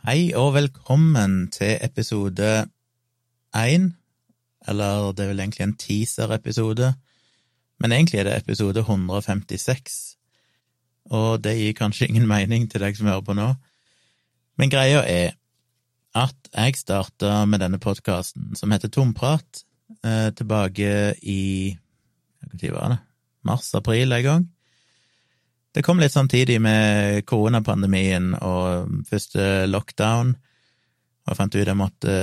Hei og velkommen til episode én, eller det er vel egentlig en teaser-episode, men egentlig er det episode 156, og det gir kanskje ingen mening til deg som hører på nå, men greia er at jeg starta med denne podkasten som heter Tomprat, eh, tilbake i hva var det? Mars-april en gang. Det kom litt samtidig med koronapandemien og første lockdown, og jeg fant ut jeg måtte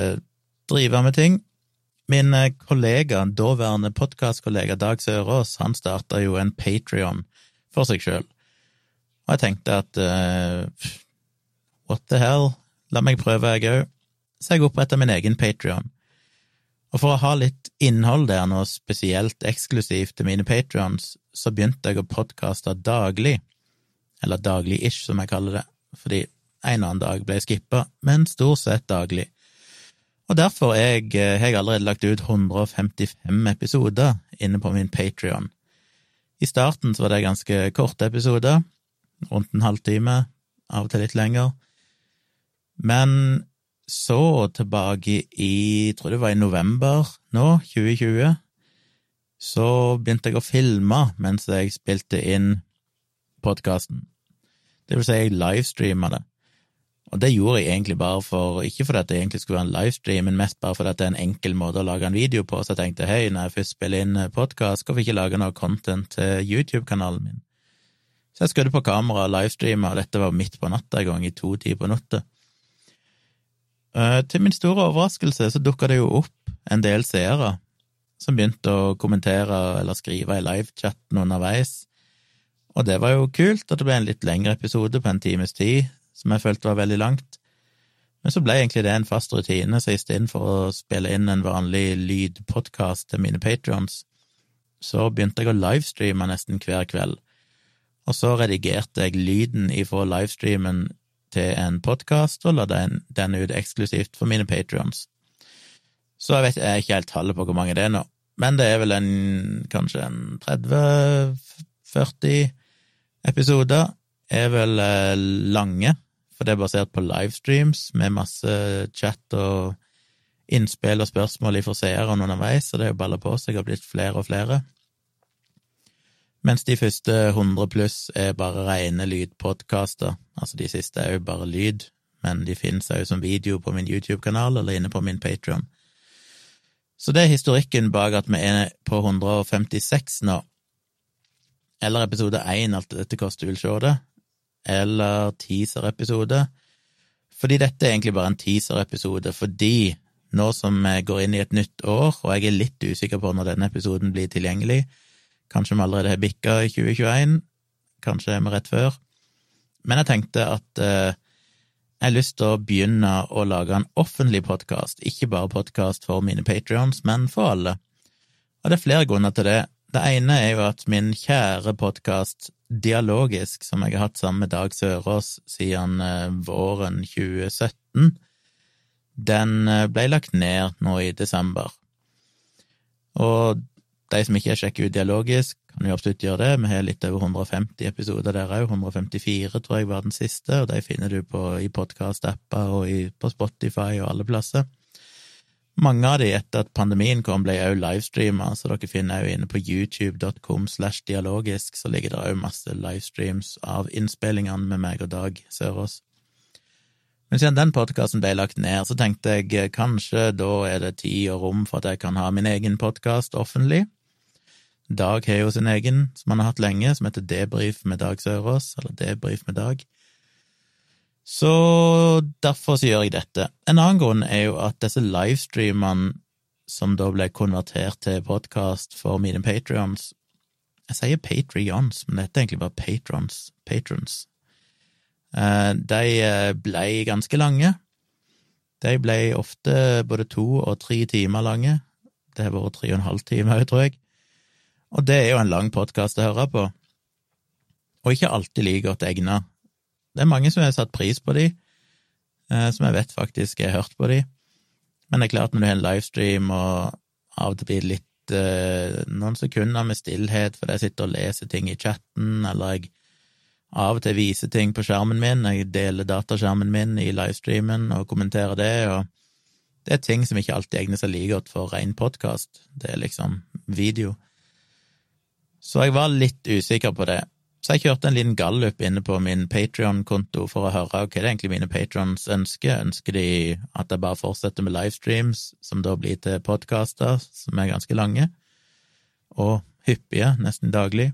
drive med ting. Min kollega, daværende podkastkollega Dag Sørås, han starta jo en Patrion for seg sjøl, og jeg tenkte at uh, what the hell, la meg prøve, jeg òg, så jeg oppretta min egen Patrion. Og for å ha litt innhold der, noe spesielt eksklusivt til mine patrions, så begynte jeg å podkaste daglig, eller daglig-ish, som jeg kaller det, fordi en annen dag ble jeg skippa, men stort sett daglig. Og derfor jeg, har jeg allerede lagt ut 155 episoder inne på min Patrion. I starten så var det ganske korte episoder, rundt en halvtime, av og til litt lenger, men så tilbake i, jeg tror det var i november nå, 2020, så begynte jeg å filme mens jeg spilte inn podkasten. Det vil si, jeg livestreama det. Og det gjorde jeg egentlig bare for, ikke fordi det egentlig skulle være en livestream, men mest bare fordi det er en enkel måte å lage en video på, så jeg tenkte hei, når jeg først spiller inn podkast, hvorfor ikke lage noe content til YouTube-kanalen min? Så jeg skrudde på kamera og livestreama, og dette var midt på natta en gang, i to-ti på natta. Til min store overraskelse så dukka det jo opp en del seere som begynte å kommentere eller skrive i livechatten underveis, og det var jo kult at det ble en litt lengre episode på en times tid, som jeg følte var veldig langt. Men så ble egentlig det en fast rutine, så istedenfor å spille inn en vanlig lydpodkast til mine patrions, så begynte jeg å livestreame nesten hver kveld, og så redigerte jeg lyden ifra livestreamen til en podkast og la den, den, ut eksklusivt for mine patrions. Så jeg vet jeg ikke helt tallet på hvor mange det er nå, men det er vel en, kanskje en 30-40 episoder, er vel eh, lange, for det er basert på livestreams med masse chat og innspill og spørsmål fra seerne underveis, og det er jo balla på seg og blitt flere og flere mens de første 100 pluss er bare rene lydpodkaster. Altså, de siste er jo bare lyd, men de finnes òg som video på min YouTube-kanal eller inne på min Patrion. Så det er historikken bak at vi er på 156 nå. Eller episode 1, alt dette koster, vil se det. Eller teaser-episode. Fordi dette er egentlig bare en teaser-episode, fordi nå som vi går inn i et nytt år, og jeg er litt usikker på når denne episoden blir tilgjengelig, Kanskje vi allerede har bikka i 2021, kanskje er vi rett før. Men jeg tenkte at eh, jeg har lyst til å begynne å lage en offentlig podkast, ikke bare podkast for mine patrions, men for alle. Og det er flere grunner til det. Det ene er jo at min kjære podkast Dialogisk, som jeg har hatt sammen med Dag Sørås siden eh, våren 2017, den eh, ble lagt ned nå i desember. Og de som ikke er sjekket ut Dialogisk, kan jo absolutt gjøre det. Vi har litt over 150 episoder der òg. 154 tror jeg var den siste, og de finner du på, i podkast-apper og i, på Spotify og alle plasser. Mange av de etter at pandemien kom, ble òg livestreama, så dere finner òg inne på youtube.com slash dialogisk, så ligger det òg masse livestreams av innspillingene med meg og Dag Sørås. Men siden den podkasten ble lagt ned, så tenkte jeg kanskje da er det tid og rom for at jeg kan ha min egen podkast offentlig. Dag har jo sin egen, som han har hatt lenge, som heter Debrif med Dag Sørås, eller Debrif med Dag. Så derfor så gjør jeg dette. En annen grunn er jo at disse livestreamene som da ble konvertert til podkast for mine patrions Jeg sier patrions, men dette er egentlig bare patrons. Patrons. Eh, de eh, ble ganske lange. De ble ofte både to og tre timer lange. Det har vært tre og en halv time òg, tror jeg. Og det er jo en lang podkast å høre på, og ikke alltid like godt egna. Det er mange som har satt pris på de, eh, som jeg vet faktisk har hørt på de, men det er klart når du har en livestream og av og til blir litt noen sekunder med stillhet fordi jeg sitter og leser ting i chatten, eller jeg av og til viser ting på skjermen min, jeg deler dataskjermen min i livestreamen og kommenterer det, og det er ting som ikke alltid egner seg like godt for ren podkast, det er liksom video. Så jeg var litt usikker på det. Så jeg kjørte en liten gallup inne på min Patrion-konto for å høre hva det egentlig mine patrons ønsker. Ønsker de at jeg bare fortsetter med livestreams, som da blir til podkaster, som er ganske lange, og hyppige, nesten daglig?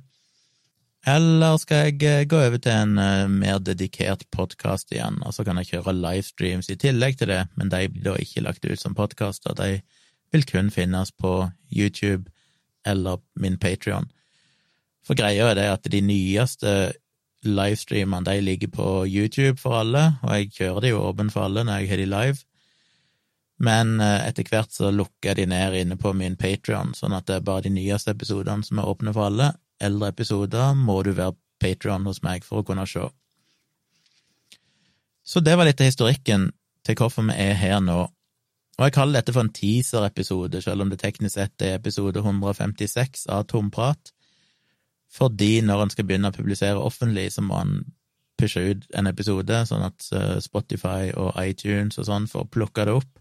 Eller skal jeg eh, gå over til en uh, mer dedikert podkast igjen, og så kan jeg kjøre livestreams i tillegg til det, men de blir da ikke lagt ut som podkaster, de vil kun finnes på YouTube eller min Patrion. For greia er det at de nyeste livestreamene de ligger på YouTube for alle, og jeg kjører de jo åpen for alle når jeg har de live, men uh, etter hvert så lukker jeg de ned inne på min Patrion, sånn at det er bare de nyeste episodene som er åpne for alle, eldre episoder må du være Patrion hos meg for å kunne se. Så det var litt av historikken til hvorfor vi er her nå. Og jeg kaller dette for en teaser-episode, selv om det teknisk sett er episode 156 av Tomprat, fordi når en skal begynne å publisere offentlig, så må en pushe ut en episode, sånn at eh, Spotify og iTunes og sånn får plukka det opp.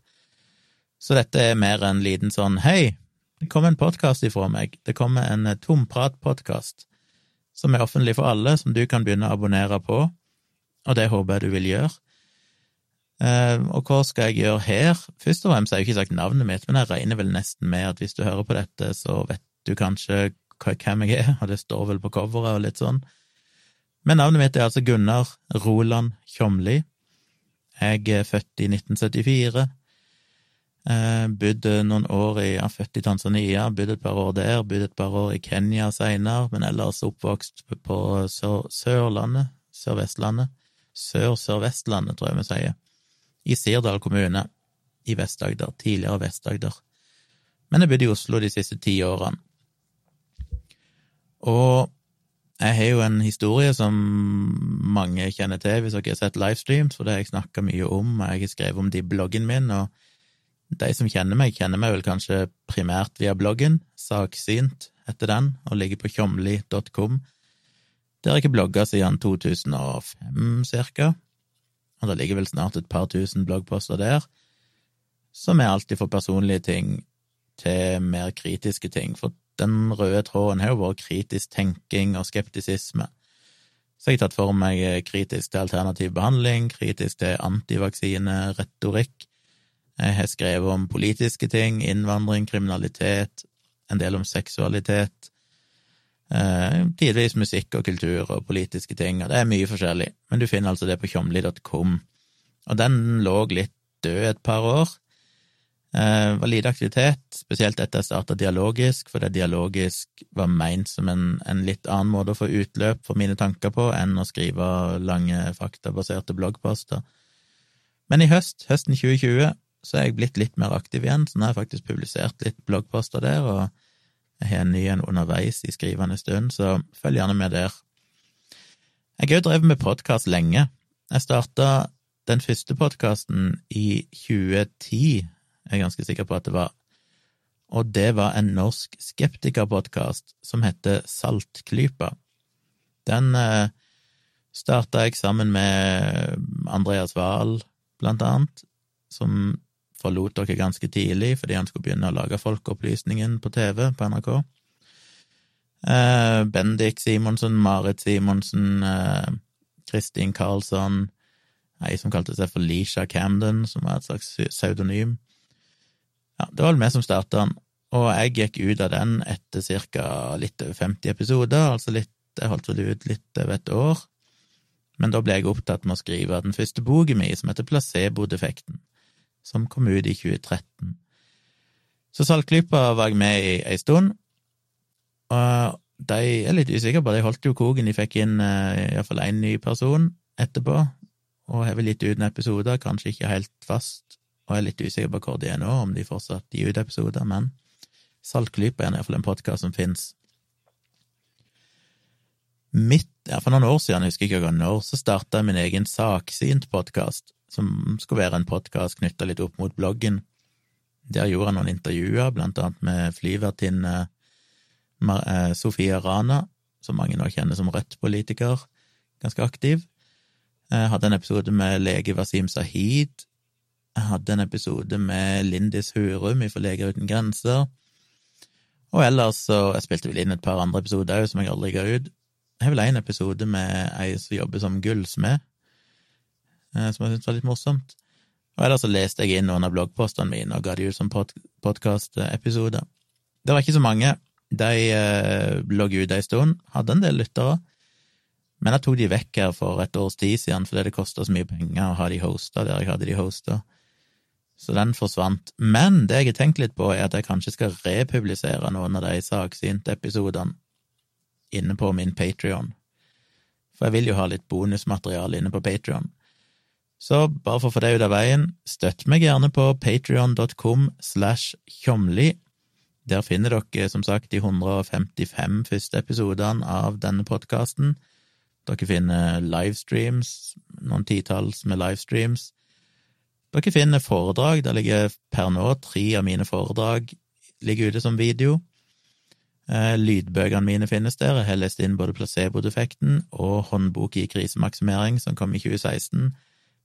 Så dette er mer en liten sånn hei, det kommer en podkast ifra meg. Det kommer en tompratpodkast tomprat-podkast som er offentlig for alle, som du kan begynne å abonnere på, og det håper jeg du vil gjøre. Uh, og hva skal jeg gjøre her? Først og fremst har jeg ikke sagt navnet mitt, men jeg regner vel nesten med at hvis du hører på dette, så vet du kanskje hvem jeg er, og det står vel på coveret og litt sånn. Men navnet mitt er altså Gunnar Roland Tjomli. Jeg er født i 1974. Eh, bodde noen år i ja, Født i Tanzania, bodde et par år der, bodde et par år i Kenya seinere, men ellers oppvokst på sør Sørlandet, Sør-Vestlandet, Sør-Sør-Vestlandet, tror jeg vi sier, i Sirdal kommune i Vest-Agder, tidligere Vest-Agder. Men jeg bodde i Oslo de siste ti årene. Og jeg har jo en historie som mange kjenner til hvis dere har sett livestreams, for det har jeg snakka mye om, og jeg har skrevet om det i bloggen min, og de som kjenner meg, kjenner meg vel kanskje primært via bloggen, Saksynt heter den, og ligger på tjomli.com. Der har jeg ikke blogga siden 2005, cirka, og det ligger vel snart et par tusen bloggposter der, som er alltid for personlige ting til mer kritiske ting, for den røde tråden har jo vært kritisk tenking og skeptisisme. Så jeg har tatt for meg kritisk til alternativ behandling, kritisk til antivaksineretorikk, jeg har skrevet om politiske ting, innvandring, kriminalitet, en del om seksualitet, eh, tidvis musikk og kultur og politiske ting, og det er mye forskjellig, men du finner altså det på tjomli.com. Og den lå litt død et par år. Eh, var lite aktivitet, spesielt etter jeg starta dialogisk, for det dialogisk var meint som en, en, litt annen måte å få utløp for mine tanker på enn å skrive lange faktabaserte bloggposter. Men i høst, høsten 2020, så er jeg blitt litt mer aktiv igjen, så nå har jeg faktisk publisert litt bloggposter der, og jeg har en ny en underveis i skrivende stund, så følg gjerne med der. Jeg har jo drevet med podkast lenge. Jeg starta den første podkasten i 2010, jeg er ganske sikker på at det var, og det var en norsk skeptikerpodkast som heter Saltklypa. Den eh, starta jeg sammen med Andreas Wahl, blant annet, som forlot dere ganske tidlig fordi han skulle begynne å lage Folkeopplysningen på TV på NRK. Eh, Bendik Simonsen, Marit Simonsen, eh, Kristin Karlsson, ei som kalte seg for Leisha Camden, som var et slags pseudonym. Ja, det var vel vi som starta den, og jeg gikk ut av den etter ca. litt over 50 episoder, altså litt, jeg holdt vel ut litt over et år, men da ble jeg opptatt med å skrive den første boken min, som heter Placebo-defekten som kom ut i 2013. Så Saltklypa var jeg med i ei stund, og de er litt usikre på, de holdt jo koken, de fikk inn uh, iallfall én ny person etterpå, og har vel gitt ut en episode, kanskje ikke helt fast, og jeg er litt usikker på hvor de er nå, om de fortsatt gir ut episoder, men Saltklypa er iallfall en podkast som fins. Midt, ja, For noen år siden, jeg husker ikke når, så starta jeg min egen saksynt-podkast, som skulle være en podkast knytta litt opp mot bloggen. Der gjorde jeg noen intervjuer, blant annet med flyvertinne eh, Sofia Rana, som mange nå kjenner som Rødt-politiker, ganske aktiv. Jeg hadde en episode med lege Wasim Sahid. Jeg hadde en episode med Lindis Hurum fra Leger uten grenser. Og ellers så Jeg spilte vel inn et par andre episoder òg, som jeg aldri ga ut. Jeg har vel en episode med ei som jobber som gullsmed, eh, som jeg syntes var litt morsomt. Og ellers så leste jeg inn noen av bloggpostene mine og ga de ut som pod podkastepisoder. Det var ikke så mange. De eh, lå ute ei stund, hadde en del lyttere. Men jeg tok de vekk her for et års tid siden fordi det kosta så mye penger å ha de hosta der jeg hadde de hosta. Så den forsvant. Men det jeg har tenkt litt på, er at jeg kanskje skal republisere noen av de saksynte episodene inne på min Patrion. For jeg vil jo ha litt bonusmateriale inne på Patrion. Så bare for å få det ut av veien, støtt meg gjerne på patrion.com slash tjomli. Der finner dere som sagt de 155 første episodene av denne podkasten. Dere finner livestreams, noen titalls med livestreams. Dere finner foredrag. Der ligger per nå tre av mine foredrag ligger ute som video. Eh, lydbøkene mine finnes der. Jeg har lest inn både placebo-defekten og håndbok i krisemaksimering, som kom i 2016.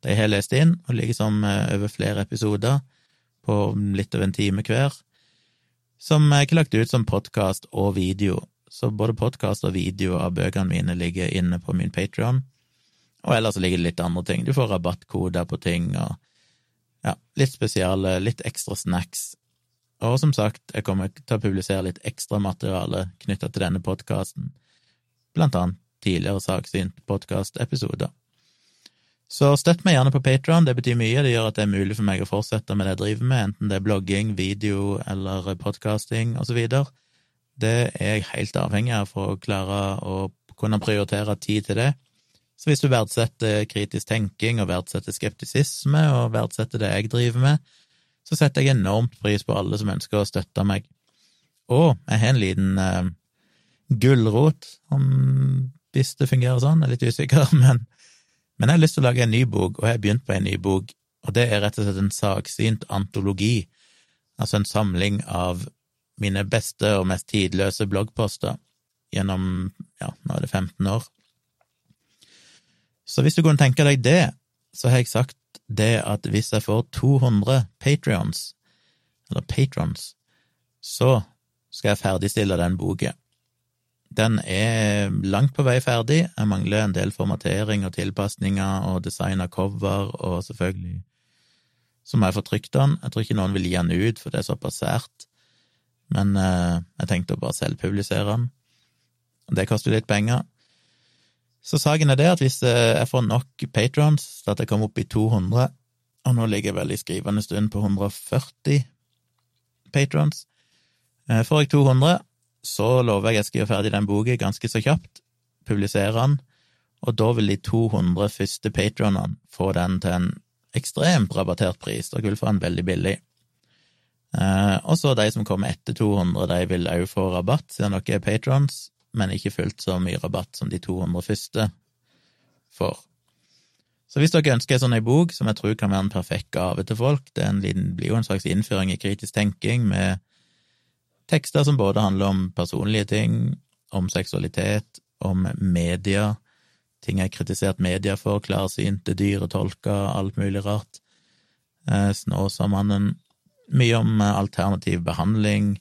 De har jeg lest inn, og ligger som eh, over flere episoder, på litt over en time hver, som jeg har lagt ut som podkast og video. Så både podkast og video av bøkene mine ligger inne på min Patrion. Og ellers ligger det litt andre ting. Du får rabattkoder på ting, og ja, litt spesiale, litt ekstra snacks og som sagt, jeg kommer til å publisere litt ekstra materiale knytta til denne podkasten, blant annet tidligere saksynt podkastepisoder. Så støtt meg gjerne på Patron, det betyr mye, det gjør at det er mulig for meg å fortsette med det jeg driver med, enten det er blogging, video eller podkasting osv. Det er jeg helt avhengig av for å klare å kunne prioritere tid til det. Så hvis du verdsetter kritisk tenking og verdsetter skeptisisme og verdsetter det jeg driver med, så setter jeg enormt pris på alle som ønsker å støtte meg. Og jeg har en liten uh, gulrot, om hvis det fungerer sånn, jeg er litt usikker, men, men jeg har lyst til å lage en ny bok, og jeg har begynt på en ny bok, og det er rett og slett en saksynt antologi, altså en samling av mine beste og mest tidløse bloggposter gjennom, ja, nå er det 15 år. Så hvis du kunne tenke deg det, så har jeg sagt det at hvis jeg får 200 patrions, eller patrons, så skal jeg ferdigstille den boka. Den er langt på vei ferdig, jeg mangler en del formatering og tilpasninger og design av cover, og selvfølgelig så må jeg få trykt den. Jeg tror ikke noen vil gi den ut, for det er såpass sært, men eh, jeg tenkte å bare selvpublisere den. Det koster litt penger. Så saken er det at hvis eh, jeg får nok patrons til at jeg kommer opp i 200, og nå ligger jeg vel i skrivende stund på 140 patrons, eh, får jeg 200, så lover jeg at jeg skal gjøre ferdig den boka ganske så kjapt, publisere den, og da vil de 200 første patronene få den til en ekstremt rabattert pris, dere vil få den veldig billig. Eh, og så de som kommer etter 200, de vil òg få rabatt, siden dere er patrons, men ikke fullt så mye rabatt som de 200 første får. Så hvis dere ønsker en sånn bok, som jeg tror kan være en perfekt gave til folk, det liten, blir jo en slags innføring i kritisk tenking med tekster som både handler om personlige ting, om seksualitet, om media, ting jeg har kritisert media for, klarsynte, dyretolker, alt mulig rart, eh, Snåsamannen, mye om eh, alternativ behandling,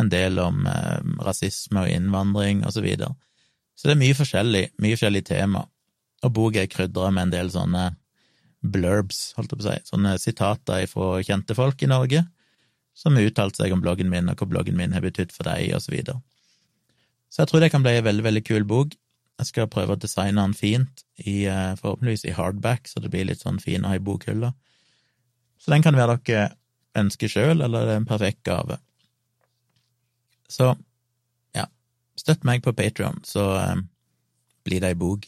en del om eh, rasisme og innvandring og så videre. Så det er mye forskjellig, mye forskjellig tema, og boka er krydra med en del sånne blurbs, holdt jeg på å si, sånne sitater fra kjente folk i Norge som har uttalt seg om bloggen min, og hva bloggen min har betydd for deg, og så videre. Så jeg tror det kan bli en veldig, veldig kul bok. Jeg skal prøve å designe den fint, i, eh, forhåpentligvis i hardback, så det blir litt sånn fin å ha i bokhylla. Så den kan være dere ønsker sjøl, eller det er en perfekt gave. Så ja, støtt meg på Patrion, så eh, blir det ei bok.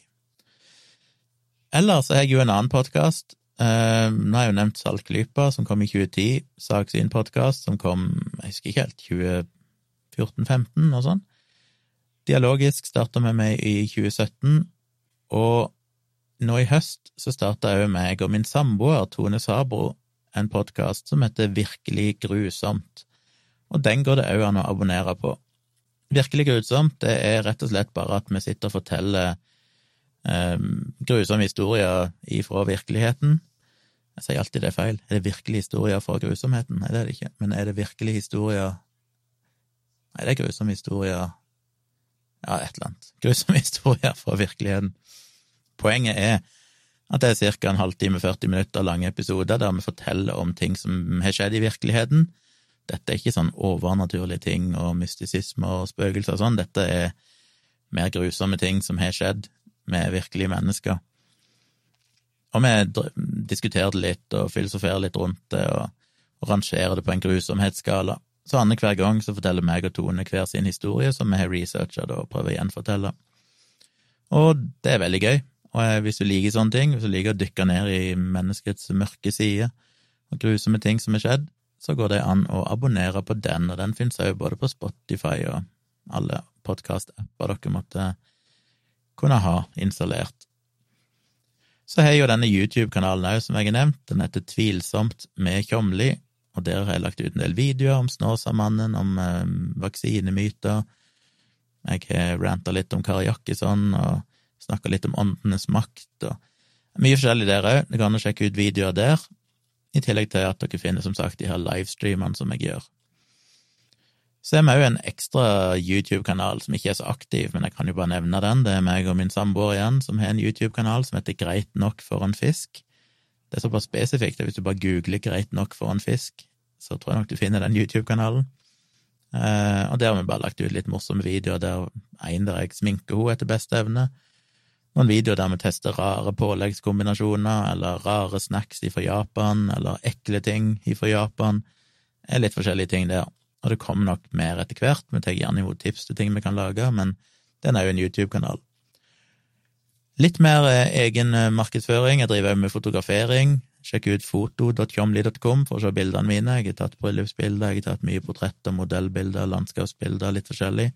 Ellers har jeg jo en annen podkast. Eh, nå har jeg jo nevnt Saltklypa, som kom i 2010. Saksyn-podkast, som kom, jeg husker ikke helt, 2014-15 og sånn. Dialogisk starta med meg i 2017, og nå i høst så starta òg meg og min samboer Tone Sabro en podkast som heter Virkelig grusomt og den går det òg an å abonnere på. Virkelig grusomt, det er rett og slett bare at vi sitter og forteller eh, grusomme historier ifra virkeligheten. Jeg sier alltid det er feil. Er det virkelig historier fra grusomheten? Nei, det er det ikke. Men er det virkelig historier Nei, det er grusomme historier Ja, et eller annet. Grusomme historier fra virkeligheten. Poenget er at det er ca. en halvtime, 40 minutter lange episoder der vi forteller om ting som har skjedd i virkeligheten. Dette er ikke sånn overnaturlige ting og mystisisme og spøkelser og sånn, dette er mer grusomme ting som har skjedd med virkelige mennesker. Og vi diskuterer det litt og filosoferer litt rundt det og, og rangerer det på en grusomhetsskala. Så annenhver gang så forteller meg og Tone hver sin historie som vi har researcha og prøver å gjenfortelle. Og det er veldig gøy. Og hvis du liker sånne ting, hvis du liker å dykke ned i menneskets mørke side og grusomme ting som har skjedd, så går det an å abonnere på den, og den finnes òg både på Spotify og alle podkast-apper dere måtte kunne ha installert. Så har jeg jo denne YouTube-kanalen òg, som jeg har nevnt. Den heter Tvilsomt med Tjomli, og der har jeg lagt ut en del videoer om Snåsamannen, om eh, vaksinemyter. Jeg har ranta litt om Kari Jakkesson og snakka litt om åndenes makt og mye forskjellig der òg. Det går an å sjekke ut videoer der, i tillegg til at dere finner som sagt de her livestreamene som jeg gjør. Så er vi òg en ekstra YouTube-kanal som ikke er så aktiv, men jeg kan jo bare nevne den. Det er meg og min samboer igjen som har en YouTube-kanal som heter Greit nok for en fisk. Det er såpass spesifikt at hvis du bare googler Greit nok for en fisk, så tror jeg nok du finner den YouTube-kanalen. Eh, og der har vi bare lagt ut litt morsomme videoer, der en der jeg sminker henne etter beste evne. Noen videoer der vi tester rare påleggskombinasjoner, eller rare snacks fra Japan, eller ekle ting fra Japan. Det er litt forskjellige ting der. Og det kommer nok mer etter hvert, vi tar gjerne imot tips til ting vi kan lage, men den er jo en YouTube-kanal. Litt mer eh, egen eh, markedsføring, jeg driver med fotografering. Sjekk ut foto.tjomli.com for å se bildene mine. Jeg har tatt bryllupsbilder, jeg har tatt mye portretter, modellbilder, landskapsbilder, litt forskjellig.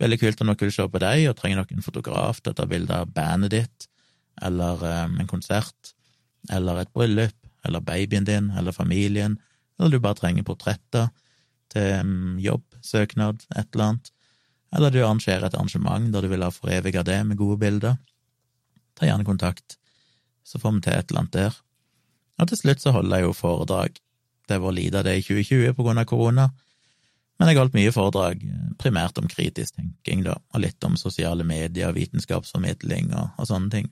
Veldig kult om dere vil se på deg, og trenger dere en fotograf til å ta bilde av bandet ditt, eller um, en konsert, eller et bryllup, eller babyen din, eller familien, eller du bare trenger portretter til um, jobb, søknad, et eller annet, eller du arrangerer et arrangement der du vil ha foreviga det med gode bilder, ta gjerne kontakt, så får vi til et eller annet der. Og til slutt så holder jeg jo foredrag. Det var lite av det i 2020 på grunn av korona, men jeg har holdt mye foredrag, primært om kritisk tenking, da, og litt om sosiale medier, vitenskapsformidling og, og sånne ting.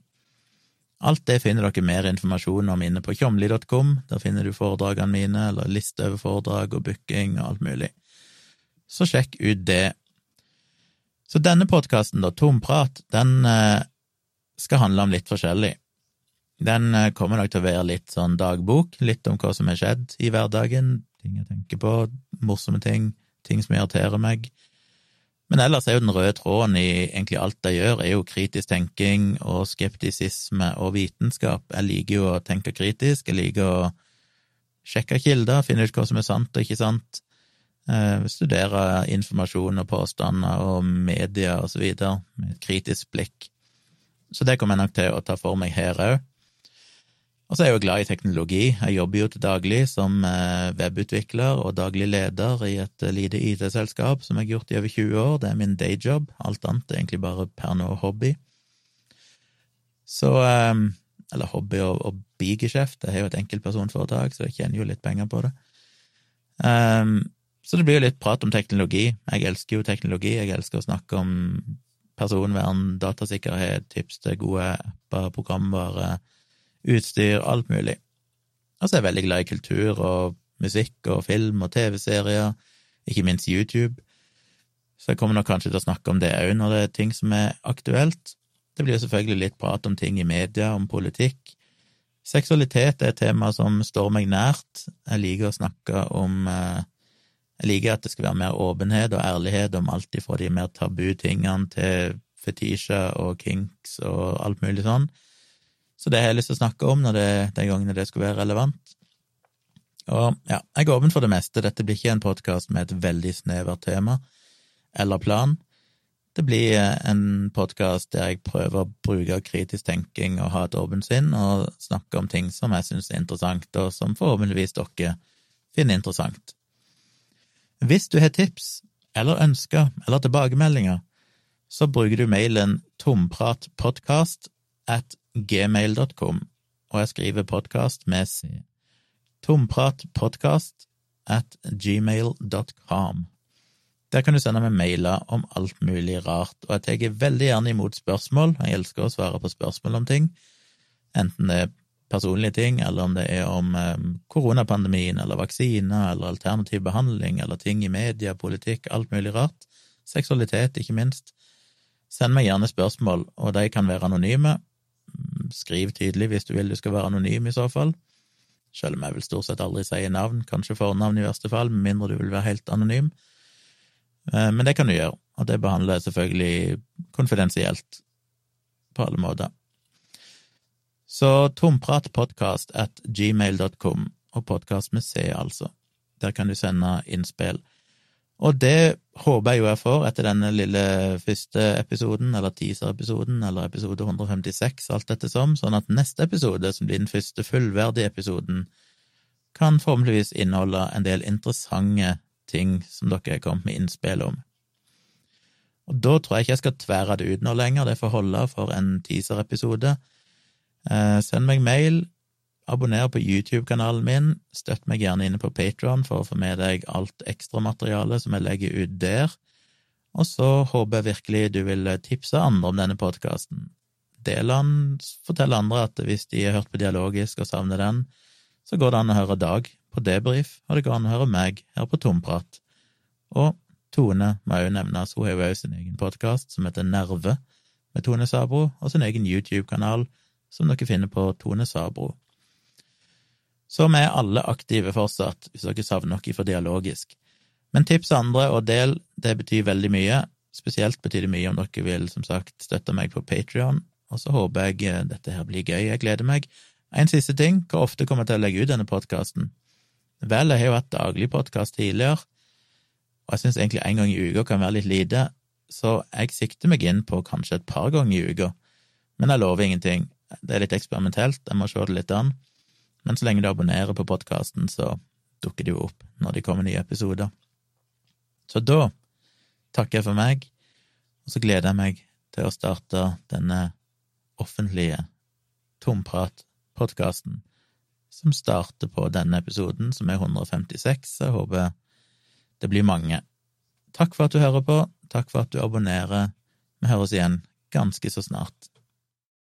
Alt det finner dere mer informasjon om inne på tjomli.com. Der finner du foredragene mine, eller liste over foredrag og booking og alt mulig. Så sjekk ut det. Så denne podkasten, da, Tomprat, den eh, skal handle om litt forskjellig. Den eh, kommer nok til å være litt sånn dagbok, litt om hva som har skjedd i hverdagen, ting jeg tenker på, morsomme ting, ting som irriterer meg. Men ellers er jo den røde tråden i egentlig alt jeg gjør, er jo kritisk tenking og skeptisisme og vitenskap. Jeg liker jo å tenke kritisk, jeg liker å sjekke kilder, finne ut hva som er sant og ikke sant, eh, studere informasjon og påstander og media og så videre med et kritisk blikk. Så det kommer jeg nok til å ta for meg her òg. Og så er jeg jo glad i teknologi. Jeg jobber jo til daglig som eh, webutvikler og daglig leder i et eh, lite IT-selskap som jeg har gjort i over 20 år. Det er min dayjob. Alt annet er egentlig bare per nå hobby. Så eh, Eller hobby og, og bigeskjeft. Jeg har jo et enkeltpersonforetak, så jeg tjener jo litt penger på det. Så det blir jo litt prat om teknologi. Jeg elsker jo teknologi. Jeg elsker å snakke om personvern, datasikkerhet, tips til gode apper, programvare utstyr, alt mulig. Og så er jeg veldig glad i kultur og musikk og film og TV-serier, ikke minst YouTube. Så jeg kommer nok kanskje til å snakke om det òg når det er ting som er aktuelt. Det blir jo selvfølgelig litt prat om ting i media, om politikk. Seksualitet er et tema som står meg nært. Jeg liker å snakke om eh, Jeg liker at det skal være mer åpenhet og ærlighet om alt ifra de mer tabu tingene til fetisjer og kinks og alt mulig sånn. Så det har jeg lyst til å snakke om når det, de gangene det skulle være relevant. Og ja, jeg er åpen for det meste. Dette blir ikke en podkast med et veldig snevert tema eller plan. Det blir en podkast der jeg prøver å bruke kritisk tenking og ha et åpent sinn, og snakke om ting som jeg syns er interessant, og som forhåpentligvis dere finner interessant. Hvis du har tips eller ønsker eller tilbakemeldinger, så bruker du mailen tompratpodkast at gmail.com, og jeg skriver podkast med C. Tompratpodkast at gmail.com. Der kan du sende meg mailer om alt mulig rart, og jeg tar veldig gjerne imot spørsmål. Jeg elsker å svare på spørsmål om ting, enten det er personlige ting, eller om det er om eh, koronapandemien eller vaksiner eller alternativ behandling eller ting i media, politikk, alt mulig rart. Seksualitet, ikke minst. Send meg gjerne spørsmål, og de kan være anonyme. Skriv tydelig hvis du vil du skal være anonym, i så fall. Selv om jeg vil stort sett aldri si navn, kanskje fornavn i verste fall, med mindre du vil være helt anonym. Eh, men det kan du gjøre, og det behandler jeg selvfølgelig konfidensielt på alle måter. Så tompratpodkast at gmail.com, og podkast med C, altså. Der kan du sende innspill. Og det håper jeg jo jeg får etter denne lille første episoden, eller teaser-episoden, eller episode 156, alt dette som, sånn at neste episode, som blir den første fullverdige episoden, kan forhåpentligvis inneholde en del interessante ting som dere har kommet med innspill om. Og da tror jeg ikke jeg skal tvære det ut nå lenger, det får holde for en teaser-episode. Eh, send meg mail, abonner på YouTube-kanalen min, støtt meg gjerne inne på Patron for å få med deg alt ekstramaterialet som jeg legger ut der, og så håper jeg virkelig du vil tipse andre om denne podkasten. Del den, fortell andre at hvis de har hørt på Dialogisk og savner den, så går det an å høre Dag på Debrif, og det går an å høre meg her på Tomprat. Og Tone må jo nevnes, hun har jo også sin egen podkast som heter Nerve, med Tone Sabro, og sin egen YouTube-kanal som dere finner på Tone Sabro. Så vi er alle aktive fortsatt, hvis dere savner noe for dialogisk. Men tips andre og del, det betyr veldig mye. Spesielt betyr det mye om dere vil, som sagt, støtte meg på Patrion, og så håper jeg eh, dette her blir gøy, jeg gleder meg. En siste ting, hvor ofte kommer jeg til å legge ut denne podkasten? Vel, jeg har jo hatt daglig podkast tidligere, og jeg syns egentlig en gang i uka kan være litt lite, så jeg sikter meg inn på kanskje et par ganger i uka, men jeg lover ingenting. Det er litt eksperimentelt, jeg må se det litt an, men så lenge du abonnerer på podkasten, så dukker det jo opp når det kommer nye episoder. Så da takker jeg for meg, og så gleder jeg meg til å starte denne offentlige tomprat-podkasten som starter på denne episoden, som er 156. Jeg håper det blir mange. Takk for at du hører på, takk for at du abonnerer. Vi høres igjen ganske så snart.